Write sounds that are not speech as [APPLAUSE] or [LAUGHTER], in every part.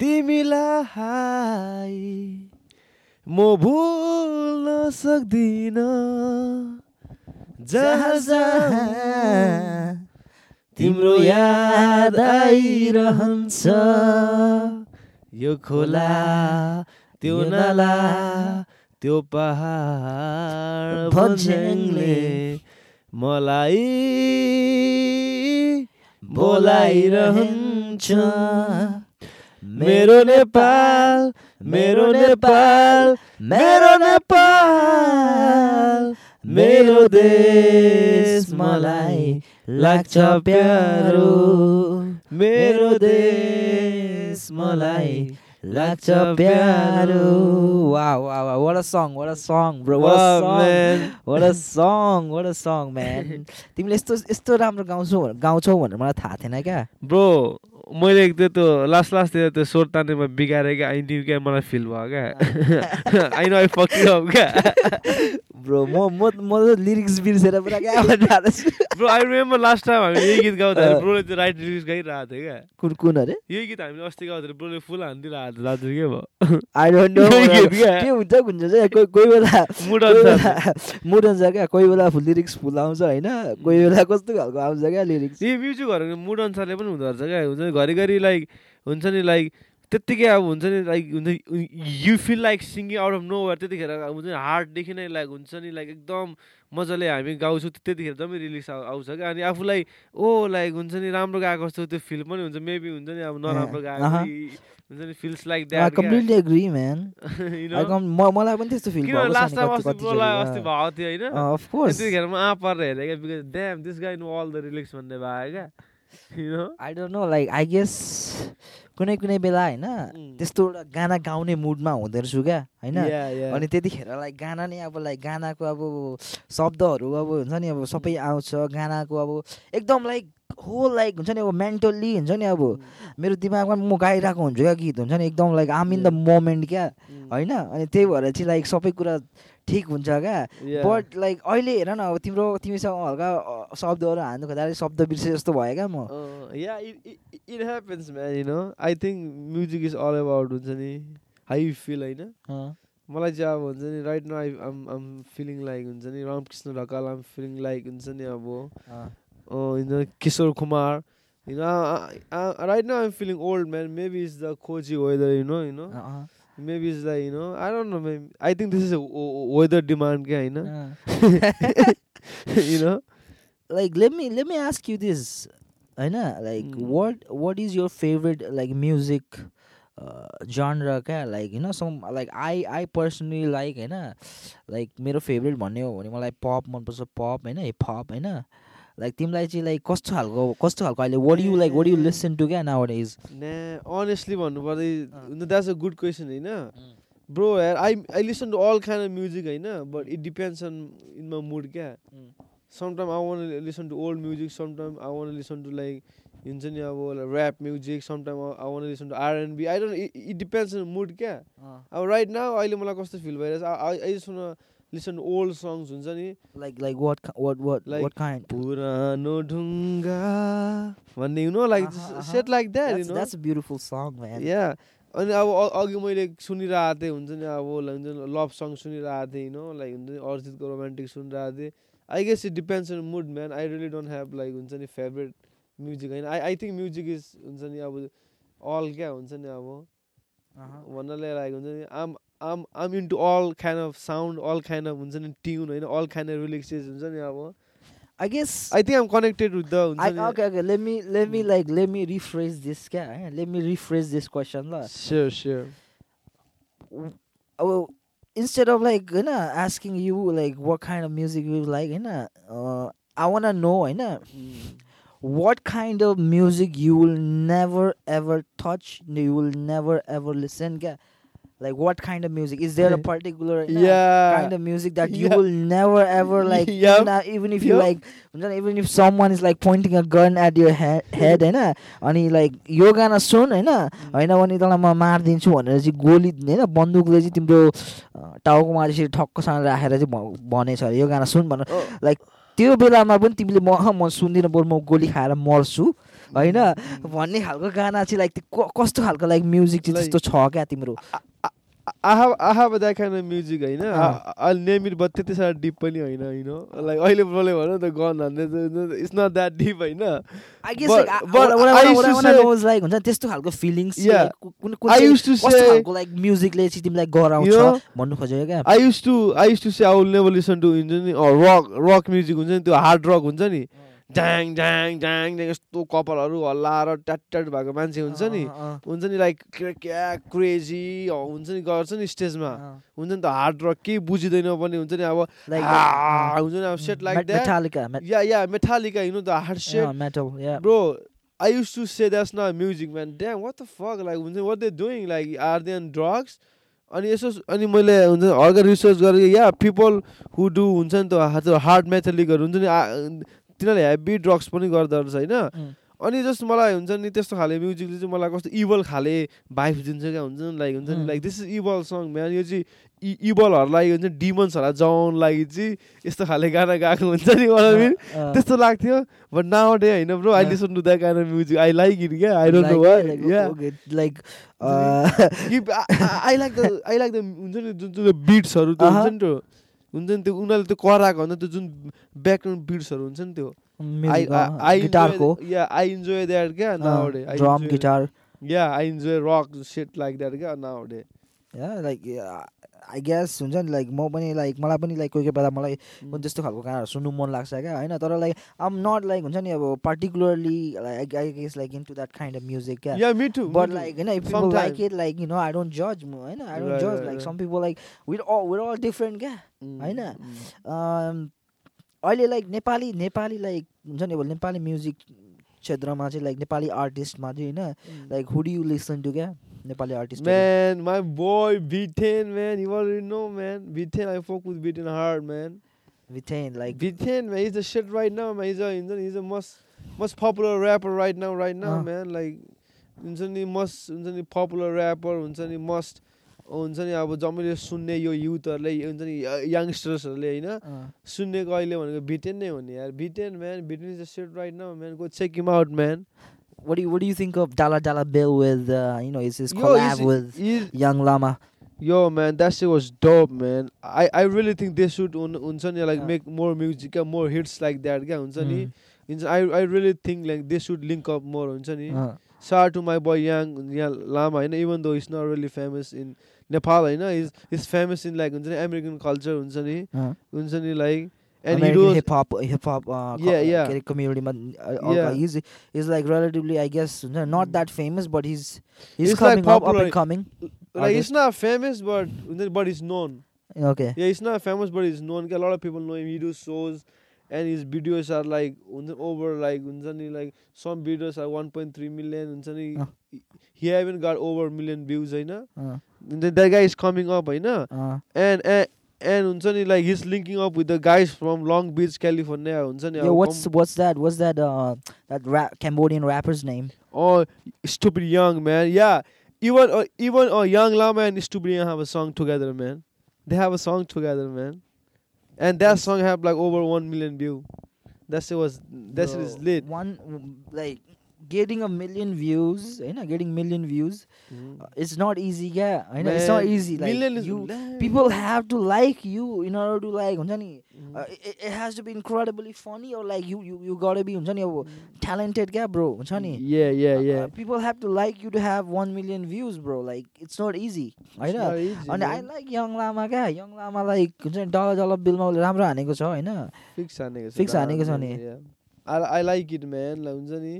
तिमीलाई म भुल्न सक्दिन। जहाँ जहाँ तिम्रो याद आइरहन्छ यो खोला त्यो नाला त्यो पहाड भन्छेङले मलाई बोलाइरहन्छ मेरो नेपाल मेरो नेपाल मेरो नेपाल मेरो देश मलाई लाग्छ प्यारो। मेरो देश मलाई लाग्छ प्यारो Wow, wow, wow. What a song, what a song, bro. What a Wow, song. man. What a song, what a song, man. [LAUGHS] तिमीले यस्तो यस्तो राम्रो गाउँछौ गाउँछौ भनेर मलाई थाहा थिएन क्या ब्रो मैले त्यो त्यो लास्ट लास्टतिर त्यो स्वर तान्नेमा बिगारेँ क्या आई न्यू क्या मलाई फिल भयो क्या आई नो आई फकिङ क्या ब्रो म म म त लिरिक्स बिर्सेर पुरा क्या bro I remember last time हामी यही गीत गाउँदाखेरि ब्रोले त्यो राइट रिलिज गाइरहेको थियो क्या कुन कुन अरे यही गीत हामीले अस्ति गाउँदाखेरि ब्रोले फुल हानिदिरहेको थियो दाजु के भयो आई डोन्ट नो के हुन्छ हुन्छ चाहिँ कोही कोही बेला मुड मुड हुन्छ क्या कोही बेला फुल लिरिक्स फुल आउँछ होइन कोही बेला कस्तो खालको आउँछ क्या लिरिक्स यी म्युजिकहरूको मुड अनुसारले पनि हुँदो रहेछ क्या हुन्छ घरिघरि लाइक हुन्छ नि लाइक त्यत्तिकै अब हुन्छ नि लाइक हुन्छ you feel like singing out of nowhere त्यतिखेर हुन्छ नि हार्टदेखि नै लाइक हुन्छ नि लाइक एकदम मजाले हामी गाउँछौँ त्यतिखेर जम्मै रिलिज आउँछ क्या। अनि आफूलाई ओ लाइक हुन्छ नि राम्रो गाएको जस्तो त्यो फिल पनि हुन्छ। मेबी हुन्छ नि अब नराम्रो गाएको। कि हुन्छ नि feels like that completely agree man मलाई पनि त्यस्तो फिल किन लास्ट टाइम अस्ति ब्रोलाई अस्ति भएको थियो होइन? त्यतिखेर म आ परेर हेरेँ क्या because damn this guy know all the lyrics भन्ने भयो क्या। I don't know like I guess कुनै कुनै बेला होइन त्यस्तो एउटा गाना गाउने मुडमा हुँदो रहेछु क्या होइन? अनि त्यतिखेर लाइक गाना नै अब लाइक गानाको अब शब्दहरू अब हुन्छ नि अब सबै आउँछ गानाको अब एकदम लाइक होल लाइक हुन्छ नि अब मेन्टल्ली हुन्छ नि अब मेरो दिमागमा म गाइरहेको हुन्छु क्या गीत हुन्छ नि एकदम like I'm in the moment क्या होइन? अनि त्यही भएर चाहिँ लाइक सबै कुरा ठिक हुन्छ क्या? बट लाइक अहिले हेर न अब तिम्रो तिमीसँग हल्का शब्दहरू हान्नु खोज्दा शब्द बिर्से जस्तो भयो क्या म। Yeah it happens man you know I think music is all about हुन्छ नि हाई फिल होइन? मलाई चाहिँ अब हुन्छ नि right no I am am feeling like हुन्छ नि Ramkrishna Dhakal I'm feeling like हुन्छ नि अब Kishore Kumar right no I am feeling old man maybe is the cosy weather you know you know uh, Maybe it's like, you know, I don't know, maybe. I think this is a o- o- weather demand, guy, you know. अँ. you know. like let me let me ask you this होइन like Mm. what what is your favorite like music uh, genre क्या like you know some like I I personally like होइन like मेरो favorite भन्ने हो भने मलाई pop मनपर्छ pop होइन hop होइन like तिमीलाई चाहिँ like कस्तो खालको कस्तो खालको अहिले what do you like what do you listen to क्या nowadays Nah, honestly भन्नुपर्दा अँ. that's a good question होइन bro I I listen to all kind of music होइन but it depends on in my mood क्या Mm. want to listen to old music sometimes I want to listen to like हुन्छ नि अब rap music sometimes I, I want to listen to R&B I don't know it, it depends on mood क्या अँ, अब right now अहिले मलाई कस्तो feel भइरहेछ I, I, I to old songs हुन्छ नि? Like like what ki- what what Like, what kind? पुरानो ढुङ्गा भन्ने you know like अहँ, अहँ. shit like that you that's, know? that's a beautiful song man. या अनि अब अ- अघि मैले सुनिरहेको थिएँ हुन्छ नि अब हुन्छ नि लभ सङ सुनिरहेको थिएँ होइन लाइक हुन्छ नि अर्जितको रोमान्टिक सुनिरहेको थिएँ। I guess it depends on mood man I really don't have like हुन्छ नि फेभरेट म्युजिक होइन? I I think music is हुन्छ नि अब अल क्या हुन्छ नि अब। अहँ. भन्नाले लाइक हुन्छ नि आम I'm I'm into all kind of sound all kind of हुन्छ नि ट्युन होइन अल काइन्ड अफ रिलिक्सेस हुन्छ नि अब I guess I think I'm connected with the I, हुन्छ नि okay, okay. Let me let me Mm. like let me rephrase this. Yeah, eh, let me rephrase this question. lah. Sure sure W- Oh, instead of like you know asking you like what kind of music you like, you know, uh, I wanna know, you know, what kind of music you will never ever touch, you will never ever listen. Yeah, Like what kind of music? Is there a particular you know, yeah kind of music that you Yeah. will never ever like Yup. even, uh, even if you Yup. like even if someone is like pointing a gun at your he- head होइन अनि like यो गाना सुन होइन होइन भने तँलाई म मारिदिन्छु भनेर चाहिँ गोली होइन बन्दुकले चाहिँ तिम्रो टाउकोमा त्यसरी ठक्कसँग राखेर चाहिँ भनेछ अरे यो गाना सुन भनेर त्यो बेलामा पनि तिमीले म म सुन्दिनँ बरु म गोली खाएर मर्छु होइन? भन्ने खालको गाना चाहिँ लाइक कस्तो खालको लाइक म्युजिक चाहिँ त्यस्तो छ क्या तिम्रो? that kind of music होइन। name it but त्यति साह्रो डिप पनि होइन होइन लाइक अहिले बोल्यो भने त गन हान्ने इट्स नट द्याट डिप होइन। Like हुन्छ त्यस्तो खालको फिलिङ्स लाइक म्युजिकले चाहिँ तिमीलाई गराउँछ भन्नु खोजेको क्या? Used to I used to say I will never listen to हुन्छ नि रक रक म्युजिक हुन्छ नि त्यो हार्ड रक हुन्छ नि। ड्याङ ड्याङ ड्याङ ड्याङ यस्तो कपालहरू हल्लाएर ट्याट ट्याट भएको मान्छे हुन्छ नि। हुन्छ नि लाइक क्या क्रेजी हुन्छ नि गर्छ नि स्टेजमा। हुन्छ नि त हार्ड रक केही बुझिँदैन पनि हुन्छ नि अब हुन्छ नि अब set like yeah yeah Metallica you know the hard set bro I used to say that's no music man dang what the fuck like हुन्छ what they doing like are they on drugs अनि यसो अनि मैले हुन्छ हल्का research गरेँ या people who do हुन्छ नि त हार्ड मेथालिकहरू हुन्छ नि तिनीहरूले हेभी ड्रग्स पनि गर्दो रहेछ होइन अनि जस्ट मलाई हुन्छ नि त्यस्तो खाले म्युजिकले चाहिँ मलाई कस्तो इभल खाले भाइब दिन्छ क्या हुन्छ नि? लाइक हुन्छ नि? Like this is evil song man यो चाहिँ इभलहरूलाई हुन्छ डिमन्सहरूलाई जगाउनु लागि चाहिँ यस्तो खाले गाना गाएको हुन्छ नि मलाई त्यस्तो लाग्थ्यो। बट नाउ डे होइन bro I listen to that kind of music I like it क्या I don't know like I like the I like the हुन्छ नि जुन चाहिँ बिट्सहरू त्यो हुन्छ नि त्यो हुन्छ नि त्यो उनीहरूले त्यो कराएको हुन्छ त्यो जुन ब्याकग्राउन्ड बिट्सहरू हुन्छ नि त्यो गिटारको। या आई इन्जोय द्याट क्या nowadays drum guitar yeah I enjoy rock set like that क्या nowadays yeah like I guess हुन्छ नि लाइक म पनि लाइक मलाई पनि लाइक कोही कोही बेला मलाई त्यस्तो खालको गानाहरू सुन्नु मन लाग्छ क्या होइन? तर लाइक आम नट लाइक हुन्छ नि अब particularly like I guess like into that kind of music क्या। बट लाइक होइन if people like it like you know I don't जज म होइन आई डोन्ट जज like some people like all with all different क्या होइन? अहिले like Nepali Nepali like हुन्छ नि अब नेपाली म्युजिक क्षेत्रमा चाहिँ लाइक नेपाली आर्टिस्टमा चाहिँ होइन? Like who'd you listen to क्या? Nepali artist man my boy VTEN man you were know man VTEN I fuck with VTEN hard man VTEN like VTEN man is the set right now man is a हुन्छ नि is a most most popular rapper right now right now man like हुन्छ नि must हुन्छ नि popular rapper हुन्छ नि must हुन्छ नि अब जम्मैले सुन्ने यो युथहरूले हुन्छ नि यङ्स्टर्सहरूले होइन सुन्नेको अहिले भनेको भिटेन नै हो नि यार VTEN man VTEN is the shit right now man go check him out man what do you what do you think of Dala Dala Bill with uh, you know his, his collab Yo, with he's, Young Lama? Yo man, that shit was dope, man. I I really think they should un, unsani like make more music, more hits like that. Yeah, unsani. Mm. I I really think like they should link up more, unsani. Uh. Shout to my boy Young Lama, you know, even though he's not really famous in Nepal, you know, he's he's famous in like unsani American culture, unsani. Uh. Unsani like and American hip hop hip hop uh, yeah yeah. community uh, yeah. he's he's like relatively I guess not that famous but he's he's, he's coming like up, up and coming. Like he's not famous but but he's known. Okay. Yeah he's not famous but he's known. A lot of people know him. He does shows and his videos are like over like like some videos are 1.3 million uh. he haven't got over a million views know uh. that guy is coming up you know uh. and, and and हुन्छ नि like he's linking up with the guys from Long Beach, California हुन्छ नि Yeah, what's what's that? What's that uh that rap Cambodian rapper's name? Oh, Stupid Young man. Yeah. Even uh, even uh, Young Lama and Stupid Young have a song together, man. They have a song together, man. And that song have like over 1 million view. That shit was that getting a million views होइन getting million views mm. uh, it's not easy क्या होइन it's not easy like you people have to like you in order to like हुन्छ नि mm. uh, has to be incredibly funny or like you you you gotta be हुन्छ नि अब talented क्या bro हुन्छ नि yeah yeah yeah uh, people have to like you to have 1 million views bro like it's not easy होइन अनि I like young लामा क्या Yung लामा like हुन्छ नि डल डल बिलमा उसले राम्रो हानेको छ होइन फिक्स हानेको छ नि आई लाइक इट म्यान हुन्छ नि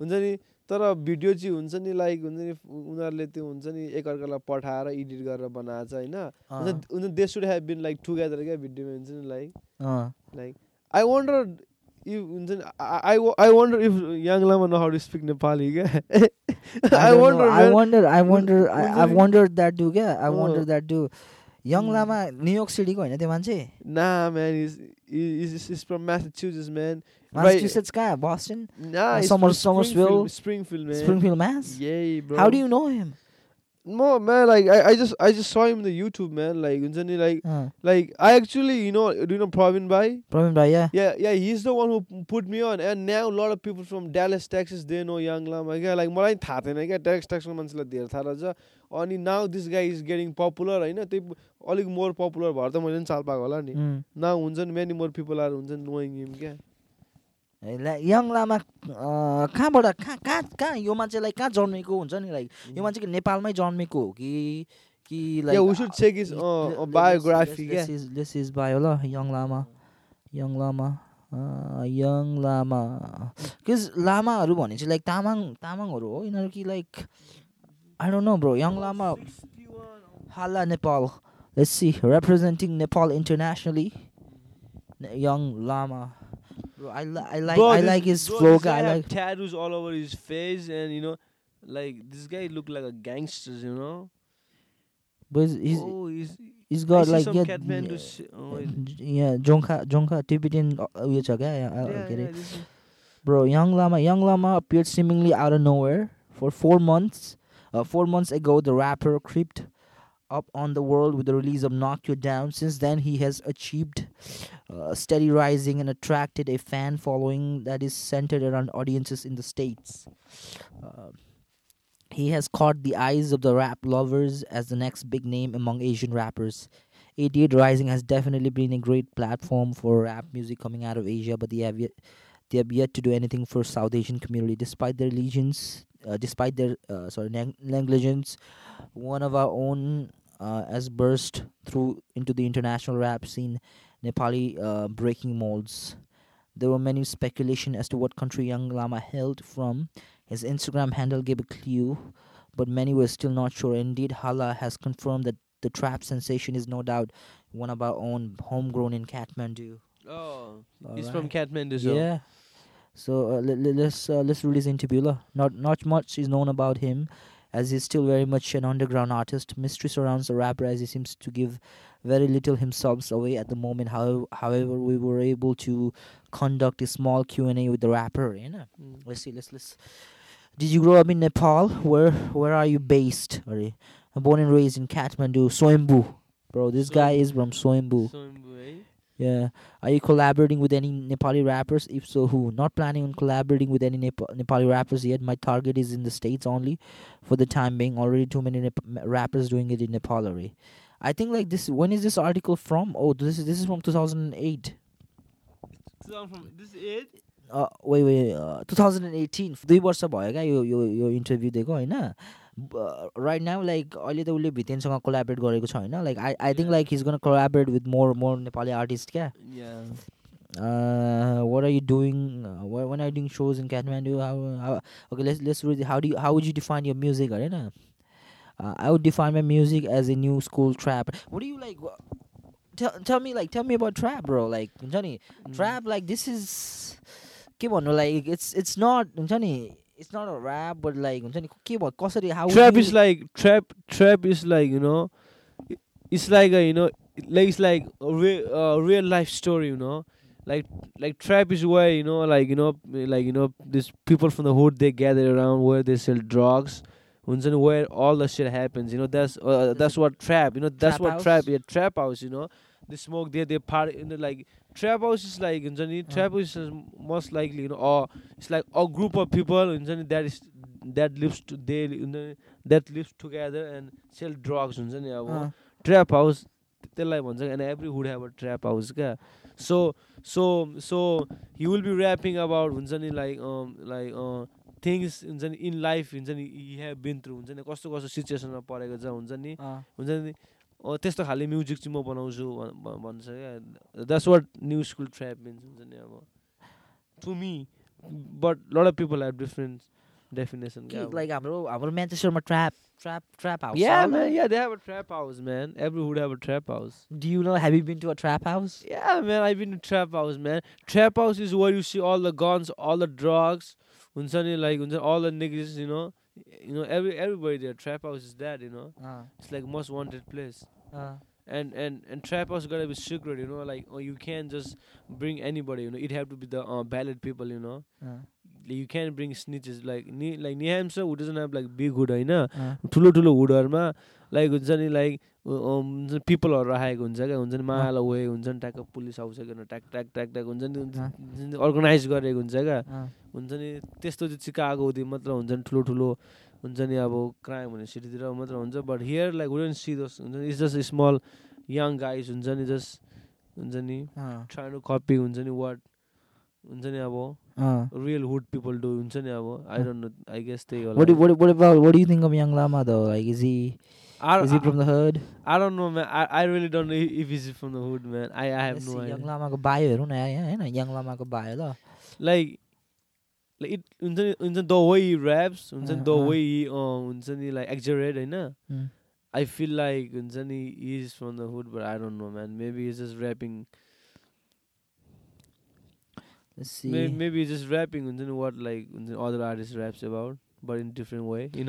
हुन्छ नि तर भिडियो चाहिँ हुन्छ नि लाइक हुन्छ नि उनीहरूले त्यो हुन्छ नि एकअर्कालाई पठाएर एडिट गरेर बनाएको छ होइन। They should have been like together क्या भिडियोमा हुन्छ नि like like I wonder if हुन्छ नि I I wonder if Young Lama know how to speak Nepali क्या? I wonder I wonder I wonder I wonder that do क्या? I wonder that do Young Lama New York सिटीको होइन त्यो मान्छे? ना man is is is from Massachusetts man Massachusetts guy, Boston. Nah, uh, Summer, Somersville, Springfield, man. Springfield, Mass. Yay, bro. How do you know him? No man, like I, I just I just saw him in the YouTube man. Like like Uh, like I actually you know do you know Pravin Bhai? Pravin bhai, yeah. Yeah, yeah, he's the one who put me on, and now a lot of people from Dallas, Texas, they know Young Lama. क्या like मलाई थाहा थिएन क्या takes टेक्सको मान्छेलाई धेरै थाहा रहेछ अनि now this guy is getting popular होइन त्यही अलिक मोर पपुलर भएर त मैले पनि चाल पाएको होला नि Mm. नाउ हुन्छ नि मेनी मोर पिपल आर हुन्छ नि नोइङ हिम क्या यङ लामा कहाँबाट कहाँ कहाँ कहाँ यो मान्छेलाई कहाँ जन्मेको हुन्छ नि लाइक यो मान्छे के नेपालमै जन्मेको हो कि कि दिस इज बायो ल Yung Lama Yung Lama Yung Lama किज लामाहरू भने चाहिँ लाइक तामाङ तामाङहरू हो यिनीहरू कि like I don't know bro Young Lama हाला Nepal let's see representing Nepal internationally young lama bro. I, li- I like bro, I like his bro, flow. Guy, I like tattoos all over his face, and you know, like this guy look like a gangster, you know. But he's oh, he's, he's got like yeah, yeah, oh, yeah, Jonka Jonka Tibetan uh, which I, I yeah, get it. Bro, Young Lama Young Lama appeared seemingly out of nowhere for four months. Uh, four months ago, the rapper creeped up on the world with the release of knock you down. Since then he has achieved uh, steady rising and attracted a fan following that is centered around audiences in the states. Uh, he has caught the eyes of the rap lovers as the next big name among asian rappers. 88 rising has definitely been a great platform for rap music coming out of asia but they have yet they have yet to do anything for South Asian community, despite their allegiance, uh, despite their uh, sorry neg- negligence. One of our own uh, has burst through into the international rap scene, Nepali uh, breaking molds. There were many speculation as to what country Young Lama hailed from. His Instagram handle gave a clue, but many were still not sure. Indeed, Hala has confirmed that the trap sensation is no doubt one of our own, homegrown in Kathmandu. oh he's from Alright. Kathmandu so Yeah. So uh, let, let's uh, let's release interview. lah. Not not much is known about him, as he's still very much an underground artist. Mystery surrounds the rapper, as he seems to give very little himself away at the moment. However, however, we were able to conduct a small Q and A with the rapper. You know, Mm. let's see. Let's let's. Did you grow up in Nepal? Where where are you based? Are born and raised in Kathmandu, Soimbu. Bro, this guy is from Soimbu. Soimbu, eh? Yeah. Are you collaborating with any Nepali rappers? If so, who? Not planning on collaborating with any Nep- Nepali rappers yet. My target is in the States only for the time being. Already too many Nep- m- rappers doing it in Nepal already. I think like this. When is this article from? Oh, this is this is from 2008. So I'm from this is it Uh, wait wait. Uh, 2018. दुई वर्ष भयो क्या यो यो यो interview दिएको होइन right now like अहिले त उसले भितेनसँग कोलाबरेट गरेको छ होइन like I I think Yeah. Like he's gonna collaborate with more more Nepali artist क्या yeah uh, what are you doing uh, wh- when are you doing shows in Kathmandu how, how okay let's let's read it. how do you how would you define your music right uh, I would define my music as a new school trap what do you like wha- tell, tell me like tell me about trap bro like Johnny Mm. trap like this is के भन्नु like it's it's not हुन्छ नि it's not a rap but like हुन्छ नि के भयो कसरी how would trap you, is like trap trap is like you know i- it's like a you know like it's like a real uh, real life story you know like like trap is where you know like you know like you know these people from the hood they gather around where they sell drugs हुन्छ नि where all the shit happens you know that's uh, that's what trap you know that's Trap what house? trap yeah trap house you know they smoke there they party in the like trap house is like हुन्छ नि trap house is most likely you know or it's like a group of people हुन्छ नि that is that lives to they हुन्छ नि that lives together and sell drugs हुन्छ नि अब trap house त्यसलाई भन्छ and every hood have a trap house क्या? So so so he will be rapping about हुन्छ नि लाइक लाइक थिङ्स हुन्छ नि इन लाइफ हुन्छ नि हि हेभ बिन थ्रु हुन्छ नि कस्तो कस्तो सिचुएसनमा परेको छ हुन्छ नि हुन्छ नि अँ, त्यस्तो खाले म्युजिक चाहिँ म बनाउँछु भन्छ क्या। That's what new school trap means हुन्छ नि अब। To me but lot of people have difference definition like हाम्रो हाम्रो म्यान्चेस्टरमा trap trap trap house yeah man yeah they have a trap house man every hood have a trap house do you know have you been to a trap house yeah man I been to trap house man trap house is where you see all the guns all the drugs हुन्छ नि like हुन्छ all the niggas you know You know, every everybody there. Trap house is that, you know. Uh, It's like most wanted place. uh, And and and trap house gotta be secret, you know. Like oh, you can't just bring anybody, you know. It have to be the uh, valid people, you know. uh. You can bring snitches like नि like नि ह्याम्सर hood doesn't have like big hood होइन ठुलो ठुलो हुडहरूमा like हुन्छ नि like पिपलहरू राखेको हुन्छ क्या हुन्छ नि माला वे हुन्छ नि ट्याक्क पुलिस आउँछ किन ट्याक ट्याक ट्याक ट्याक हुन्छ नि अर्गनाइज गरेको हुन्छ क्या हुन्छ नि त्यस्तो चाहिँ चिकागो हुँदै मात्र हुन्छ नि ठुलो ठुलो हुन्छ नि अब क्राइम हुने सिटीतिर मात्र हुन्छ but here like wouldn't see those हुन्छ नि it's just small young guys हुन्छ नि जस्ट हुन्छ नि टु कपी हुन्छ नि वाट हुन्छ नि अब. रियल हुड पिपल डु हुन्छ नि अब I don't know I guess त्यही होला what, what about what do you think of Young Lama though? Like, is he is he from the hood? I don't know, man. I, I really don't know if he's from the hood, man. I, I have Let's no see, idea. Young Lama को bio हेरौँ न यहाँ होइन Young Lama को bio ल Like, like it, हुन्छ नि हुन्छ नि the way he raps, हुन्छ नि Uh, the uh. way he uh, हुन्छ नि like exaggerate होइन. Hmm. I feel like हुन्छ नि he is from the hood, but I don't know, man. Maybe he's just rapping. Let's see. Maybe, maybe he's just rapping हुन्छ नि what like हुन्छ नि other artists raps about, but in different way, you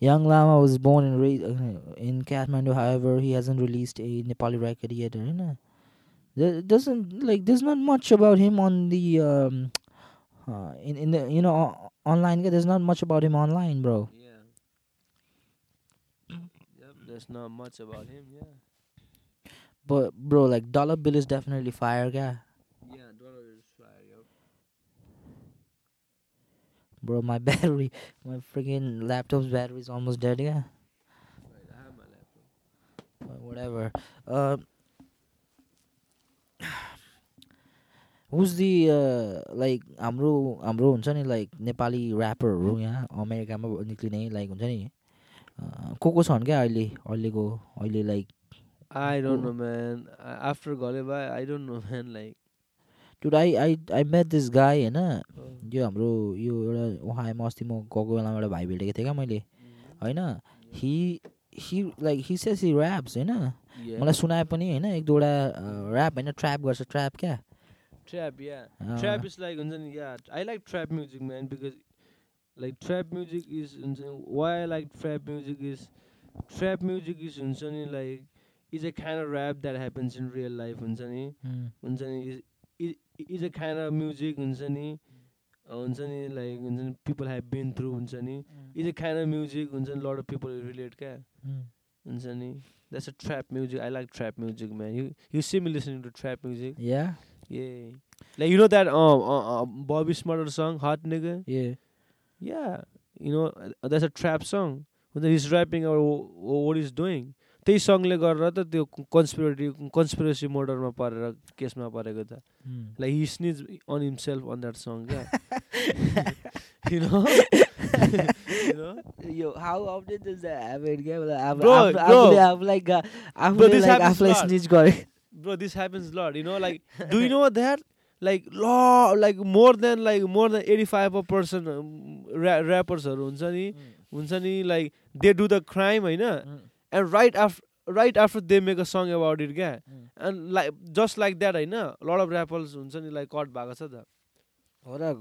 Young Lama was born and raised uh, in Kathmandu. However, he hasn't released a Nepali record yet. Eh, you know? There doesn't like there's not much about him on the um, uh, in in the you know online. There's not much about him online, bro. Yeah. Yep. There's not much about him. Yeah. But bro, like Dollar Bill is definitely fire guy. Bro, my battery, my freaking laptop's battery is almost dead, yeah. Right. I have my laptop. But whatever. Uh, who's the uh, like हाम्रो हाम्रो हुन्छ नि like Nepali ऱ्यापरहरू यहाँ अमेरिकामा निक्लिने like हुन्छ नि अँ, को को छन् क्या अहिले अहिलेको अहिले like I don't Who? know, man. After Goliba, I don't know, man. Dude I I I met this guy होइन uh, यो हाम्रो यो एउटा उहाँमा अस्ति म गएको बेलामा एउटा भाइ भेटेको थिएँ क्या मैले होइन he he like he says he raps होइन. मलाई सुनाए पनि होइन एक दुईवटा ऱ्याप होइन ट्र्याप गर्छ ट्र्याप क्या trap, yeah. अँ, Trap is like, हुन्छ नि, yeah. I like trap music, man, because like trap music is हुन्छ नि, why I like trap music is trap music is हुन्छ नि like is a kind of rap that happens in real life हुन्छ नि हुन्छ नि is is is a kind of music हुन्छ नि अ, हुन्छ नि like हुन्छ नि people have been through हुन्छ नि is a kind of music हुन्छ नि lot of people relate क्या उम्. हुन्छ नि that's a trap music I like trap music man you you see me listening to trap music Yeah, yeah like you know that um uh, uh, Bobby Smarter song Hot Nigga yeah. yeah you know uh, that's a trap song when त्यही सङले गरेर त त्यो कन्सपिरेटी conspiracy मोडरमा परेर केसमा परेको त उम्. like he sneezed on himself on that song yeah you know you know Yo, how often does that happen? क्या like law like more than like more than 85 percent um, ra- rappers हुन्छ नि हुन्छ नि like they do the crime होइन and right after right after they make a song about it क्या and like just like that होइन lot of rappers हुन्छ नि like caught भएको छ त हो र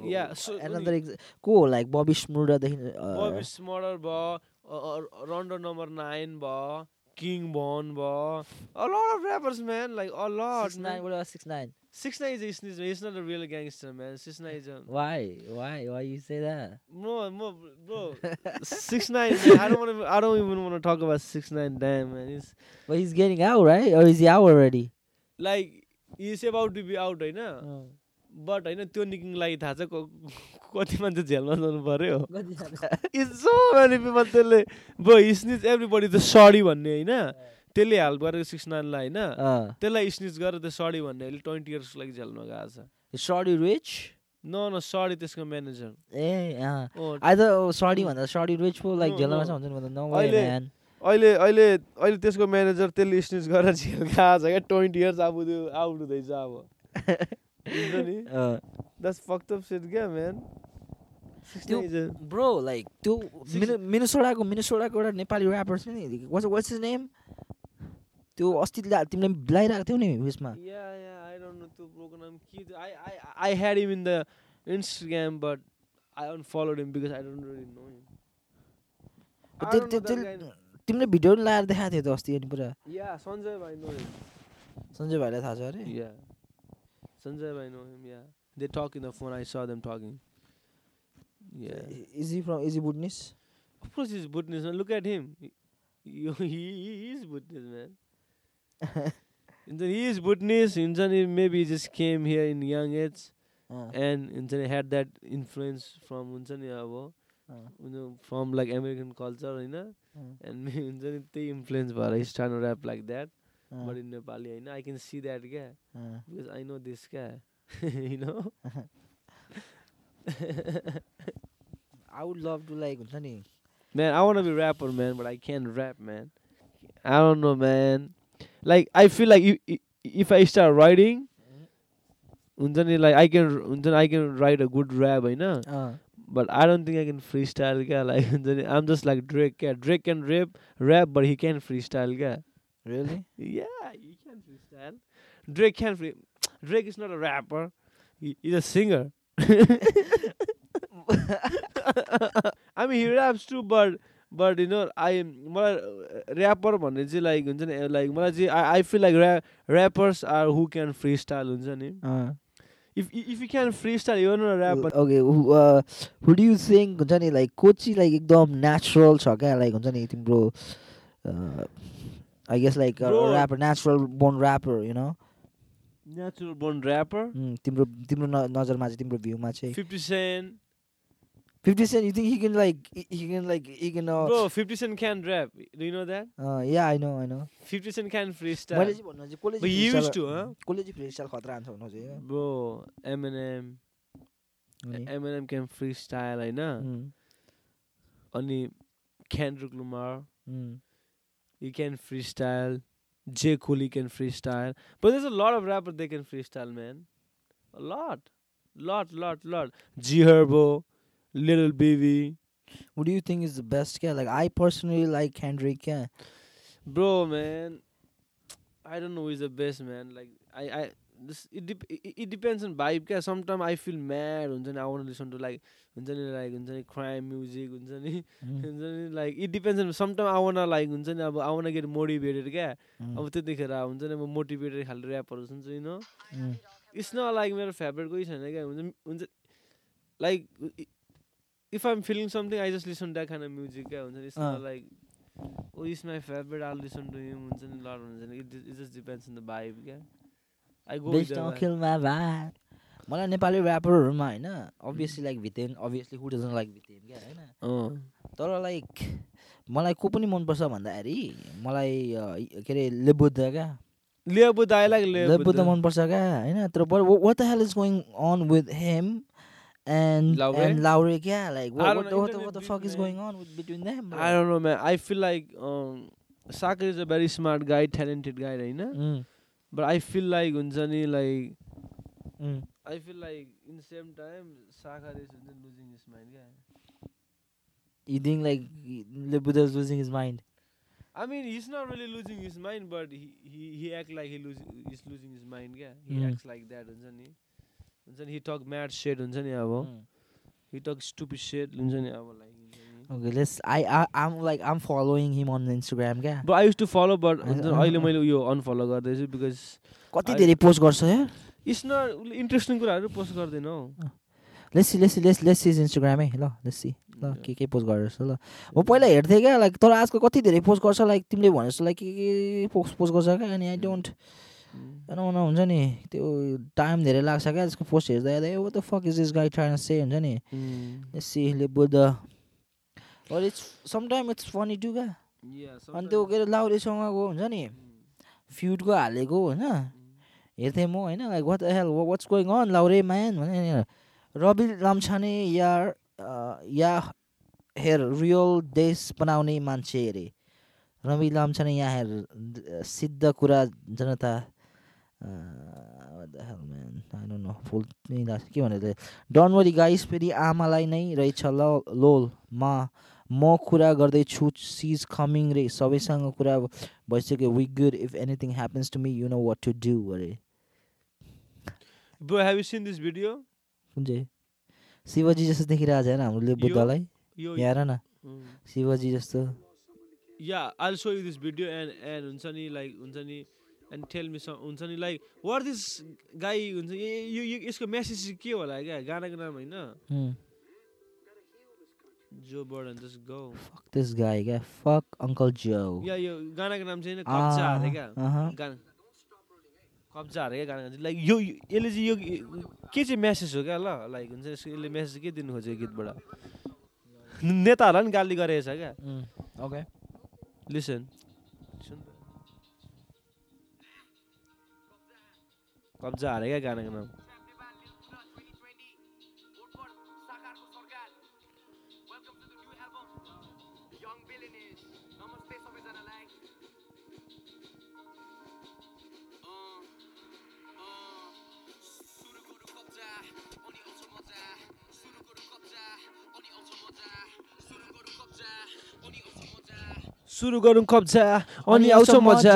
को हो लाइक बबी स्मुडादेखि बबी स्मलर भयो रन्डो नम्बर नाइन भयो किङ बन भयो a lot of rappers man like a lot man. Six nine Six Nine is a snitch, man. He's not a real gangster, man. Six Nine is a Why? Why? Why you say that? no, no, bro. Six Nine, man. I don't want to. I don't even want to talk about Six Nine. Damn, man. It's But he's getting out, right? Or is he out already? like he's about to be out, होइन but होइन त्यो निक्लिनु लागि थाहा छ कति मान्छे जेलमा जानु पर्यो इट्स सो मेनी पिपल त्यसले ब्रो स्निच एभ्रीबडी द सडी भन्ने होइन त्यसले हेल्प गरेको सिक्स नाइनलाई होइन त्यसलाई स्निच गरेर त्यो सडी भन्नेले ट्वेन्टी इयर्सको लागि जेलमा गएको छ। Shorty rich? न न सडी त्यसको म्यानेजर। thought oh, Shorty भन्दा Shorty rich पो No, जेलमा. छ हुन्छ नि भन्दा। No way अहिले-. अहिले अहिले अहिले त्यसको म्यानेजर त्यसले स्निच गरेर जेल गएको छ क्या। ट्वेन्टी इयर्स अब त्यो आउट हुँदैछ अब। नि? द्याट्स फक्ट अप सेट क्या म्यान त्यो- bro like त्यो मिनो मिनेसोडाको मिनेसोडाको एउटा नेपाली ऱ्यापर छ नि। वाट्स वाट्स हिज नेम त्यो अस्ति तिमीलाई बिलाइरहेको थियौ नि उयसमा। Instagram but I unfollow because I don't really know him तिमीले भिडियो पनि लगाएर देखाएको थियो त अस्ति अनि पुरा। या सञ्जय भाइ नो सञ्जय भाइलाई थाहा छ अरे? या सञ्जय भाइ no yeah they talk in the phone I saw them talking yeah is he from of course is बुडनेस look at him he is बुडनेस man and then he is Bhutanese. And then he maybe he just came here in young age, Uh, and and then he had that influence from हुन्छ नि अब uh, you know, from like American culture, होइन uh, and me हुन्छ नि त्यही influence भएर he's trying to rap like that. uh, But in Nepali, होइन I can see that क्या uh. because I know this क्या you know. I would love to like हुन्छ नि Man, I want to be rapper, man, but I can't rap, man. I don't know, man. Like I feel like if if I start writing, हुन्छ नि like I can हुन्छ नि I can write a good rap, होइन. uh, But I don't think I can freestyle, क्या. Like हुन्छ नि I'm just like Drake, क्या. Drake can rap, rap, but he can't freestyle, क्या. really Yeah, he can freestyle. Drake can free. Drake is not a rapper. He, he's a singer. I mean, he raps too, but but you know, I मलाई rapper भन्ने चाहिँ like हुन्छ नि like मलाई चाहिँ I I feel like ra- rappers are who can freestyle हुन्छ नि. uh. If if you can freestyle, you're not a rapper. okay who, uh, who do you think हुन्छ नि लाइक को चाहिँ लाइक एकदम नेचुरल छ क्या लाइक हुन्छ नि तिम्रो I guess like. Rapper natural born rapper you know Natural born rapper. तिम्रो तिम्रो न- नजरमा चाहिँ तिम्रो भ्यूमा चाहिँ 50 Cent. Fifty Cent you think he can like he can like he can Bro, 50 Cent can rap. Do you know that? Yeah I know I know 50 Cent can मैले freestyle. चाहिँ भन्नु चाहिँ कसले But he चाहिँ used to, freestyle- huh? कसले चाहिँ free style खतरा हान्छ भन्नु चाहिँ Bro, Eminem. अनि, Eminem can freestyle, होइन उम्, अनि Kendrick Lamar, उम्, he can freestyle. J. Cole he can freestyle. But there's a lot of rappers they can freestyle, man. A lot. Lot, lot, lot. G Herbo, Little Baby. Who do you think is the best क्या like I personally like Kendrick क्या Bro, man. I don't know who's the best, man. Like, I, I, this, it, dep- it, it depends on vibe. क्या Sometimes I feel mad. हुन्छ नि I want to listen to like, हुन्छ नि like, हुन्छ नि crime music. हुन्छ नि उम्, हुन्छ नि like, it depends on, sometimes I wanna like, हुन्छ नि अब I wanna get motivated क्या उम्, अब त्यतिखेर हुन्छ नि म मोटिभेटेड खाले ऱ्यापहरू सुन्छु यु नो उम्, इट्स न लाइक मेरो फेभरेट कोही छैन क्या हुन्छ हुन्छ like If I'm feeling something I just listen that Khan music क्या हुन्छ नि like oh is my favourite I'll listen to him हुन्छ नि लड हुन्छ नि it it just depends in the vibe क्या आई गो. मलाई नेपाली ऱ्यापरहरूमा होइन obviously like Vten obviously who doesn't like Vten क्या होइन तर लाइक मलाई को पनि मनपर्छ भन्दाखेरि मलाई के अरे लेबुद्ध क्या लेबुद्ध लियो मनपर्छ क्या होइन तर what the hell is going on with Hem and Laure? Laure क्या like I don't what know, internet the beef, fuck is man. Going on between them I don't know man I feel like Sacar is a very smart guy talented guy होइन but I feel like हुन्छ नि like I feel like in the same time, Sakar is losing his mind. Yeah. You think like Lebuddha is losing his mind? I mean, he's not really losing his mind, but he he, he act like he lose, he's losing his mind. Yeah, he Mm. acts like that. नि हुन्छ नि he talk mad shit. हुन्छ नि अब he talk stupid shit. हुन्छ नि अब नि। Okay, let's. I I I'm like I'm following him on Instagram क्या But I used to follow, but अहिले मैले उयो unfollow गर्दैछु because कति धेरै पोस्ट गर्छ यार it's not उसले interesting कुराहरू पोस्ट गर्दैन हौ let's see let's see let's let's see Instagram ल लेट्स सी ल. के के पोस्ट गरेर ल म पहिला हेर्थेँ क्या लाइक तर आजकल कति धेरै पोस्ट गर्छ लाइक तिमीले भने जस्तो लाइक के के पोस्ट पोस्ट गर्छ क्या अनि आई डोन्ट Mm. न हुन्छ नि त्यो टाइम धेरै लाग्छ क्या त्यसको पोस्ट हेर्दा हेर्दा the fuck is this guy trying to say हुन्छ नि Mm. Let's see lil Buddha it's sometime it's funny to क्या. अनि त्यो के अरे लाउरेसँगको हुन्छ नि. फ्युटको हालेको होइन. हेर्थेँ म होइन like what hell what's going on Laure man भने रवि लाम्छाने या या हेर रियल देश बनाउने मान्छे अरे रवि लाम्छाने यहाँ हेर सिद्ध कुरा जनता नो फुल के भने डनवरी गाइस फेरि आमालाई नै रहेछ ल लोल मा म कुरा गर्दैछु सिज कमिङ रे सबैसँग कुरा भइसक्यो we good if anything happens to me you know what to do अरे Bro, have you seen this video? कुन चाहिँ शिवजी जस्तो देखिरहेको छैन हामीले बुद्धलाई Yo. यहाँ हेर न. शिवजी जस्तो Yeah, I'll show you this video and and हुन्छ नि like हुन्छ नि एन्ड टेल मी हुन्छ नि लाइक वाट दिस गाई हुन्छ यो यसको मेसेज के होला क्या? गानाको नाम होइन? जो burden just go fuck this guy क्या? फक अंकल जो या यो गानाको नाम चाहिँ कब्जा अरे क्या? गाना कब्जा अरे क्या गाना लाइक यो यसले चाहिँ यो के चाहिँ मेसेज हो क्या? ल लाइक हुन्छ यसले मेसेज के दिनु खोज्यो गीतबाट? नेताहरूलाई पनि गाली गरेको छ क्या ओके लिसन कब्जा हारे क्या गानाको नाम सुरु गरौँ कब्जा अनि आउँछ मजा।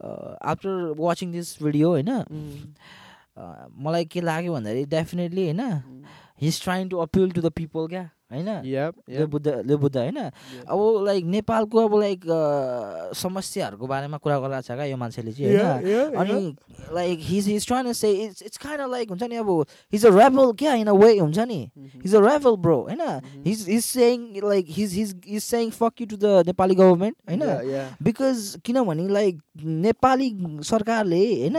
after watching this video होइन मलाई के लाग्यो भन्दाखेरि डेफिनेटली होइन he's trying to appeal to the people क्या होइन? बुद्ध बुद्ध होइन? अब लाइक नेपालको अब लाइक समस्याहरूको बारेमा कुरा गरिरहेको छ क्या यो मान्छेले चाहिँ होइन? अनि like he's he's trying say it's it's kind like हुन्छ नि अब हिज अ रेभल क्या इन अ वे हुन्छ नि? हिज अ रेभल ब्रो होइन? He's he's saying like he's he's is saying fuck you to the Nepali government होइन? बिकज किनभने लाइक नेपाली सरकारले होइन?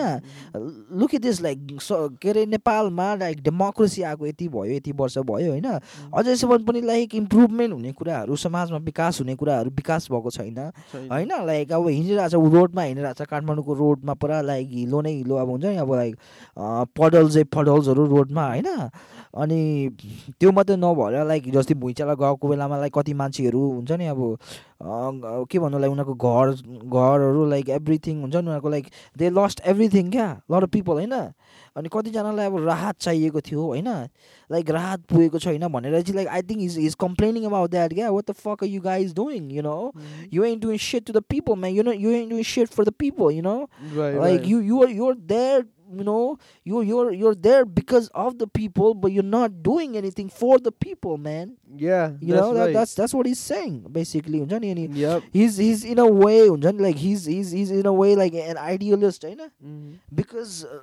लुक इट दिस लाइक के अरे नेपालमा लाइक डेमोक्रेसी आएको यति भयो यति वर्ष भयो होइन? अझैसम्म पनि लाइक इम्प्रुभमेन्ट हुने कुराहरू समाजमा विकास हुने कुराहरू विकास भएको छैन। होइन लाइक अब हिँडिरहेको छ रोडमा हिँडिरहेको छ काठमाडौँको रोडमा पुरा लाइक हिलो नै हिलो अब हुन्छ नि अब लाइक पडल्सै पडल्सहरू रोडमा होइन। अनि त्यो मात्रै नभएर लाइक जस्तै भुइँचालो गएको बेलामा लाइक कति मान्छेहरू हुन्छ नि अब के भन्नु लाइक उनीहरूको घर घरहरू लाइक एभ्रिथिङ हुन्छ नि उनीहरूको लाइक दे लस्ट एभ्रिथिङ क्या लट अफ पिपल होइन। अनि कतिजनालाई अब राहत चाहिएको थियो होइन लाइक राहत पुगेको छैन भनेर चाहिँ like I think is is complaining about that क्या। What the fuck you guys doing you know you ain't doing shit to the people man you know you ain't doing shit for the people you know like you you're you're there you know you you're you're there because of the people but you're not doing anything for the people man yeah you know that, right. that's that's what he's saying basically and yep. he's he's in a way like he's he's he's in a way like an idealist you know mm-hmm. because uh,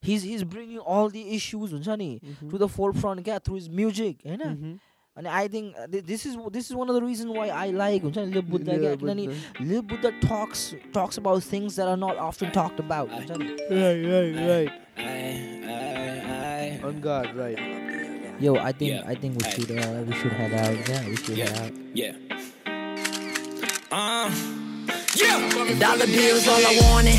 he's he's bringing all the issues mm-hmm. to the forefront yeah, through his music you know अनि I think this is this is one of the reason why I like हुन्छ नि leave Buddha क्या किनभने lil Buddha talks talks about things that are not often talked about हुन्छ नि On God, right. Yo, I think yeah. I think we should uh, we should head out. Yeah, we should yeah. head out. Yeah. Um. Yeah. Dollar bills, all I wanted.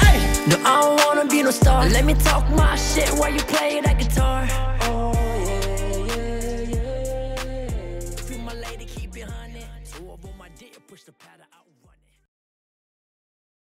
Hey. No, I don't wanna be no star. Let me talk my shit while you play that guitar. Oh.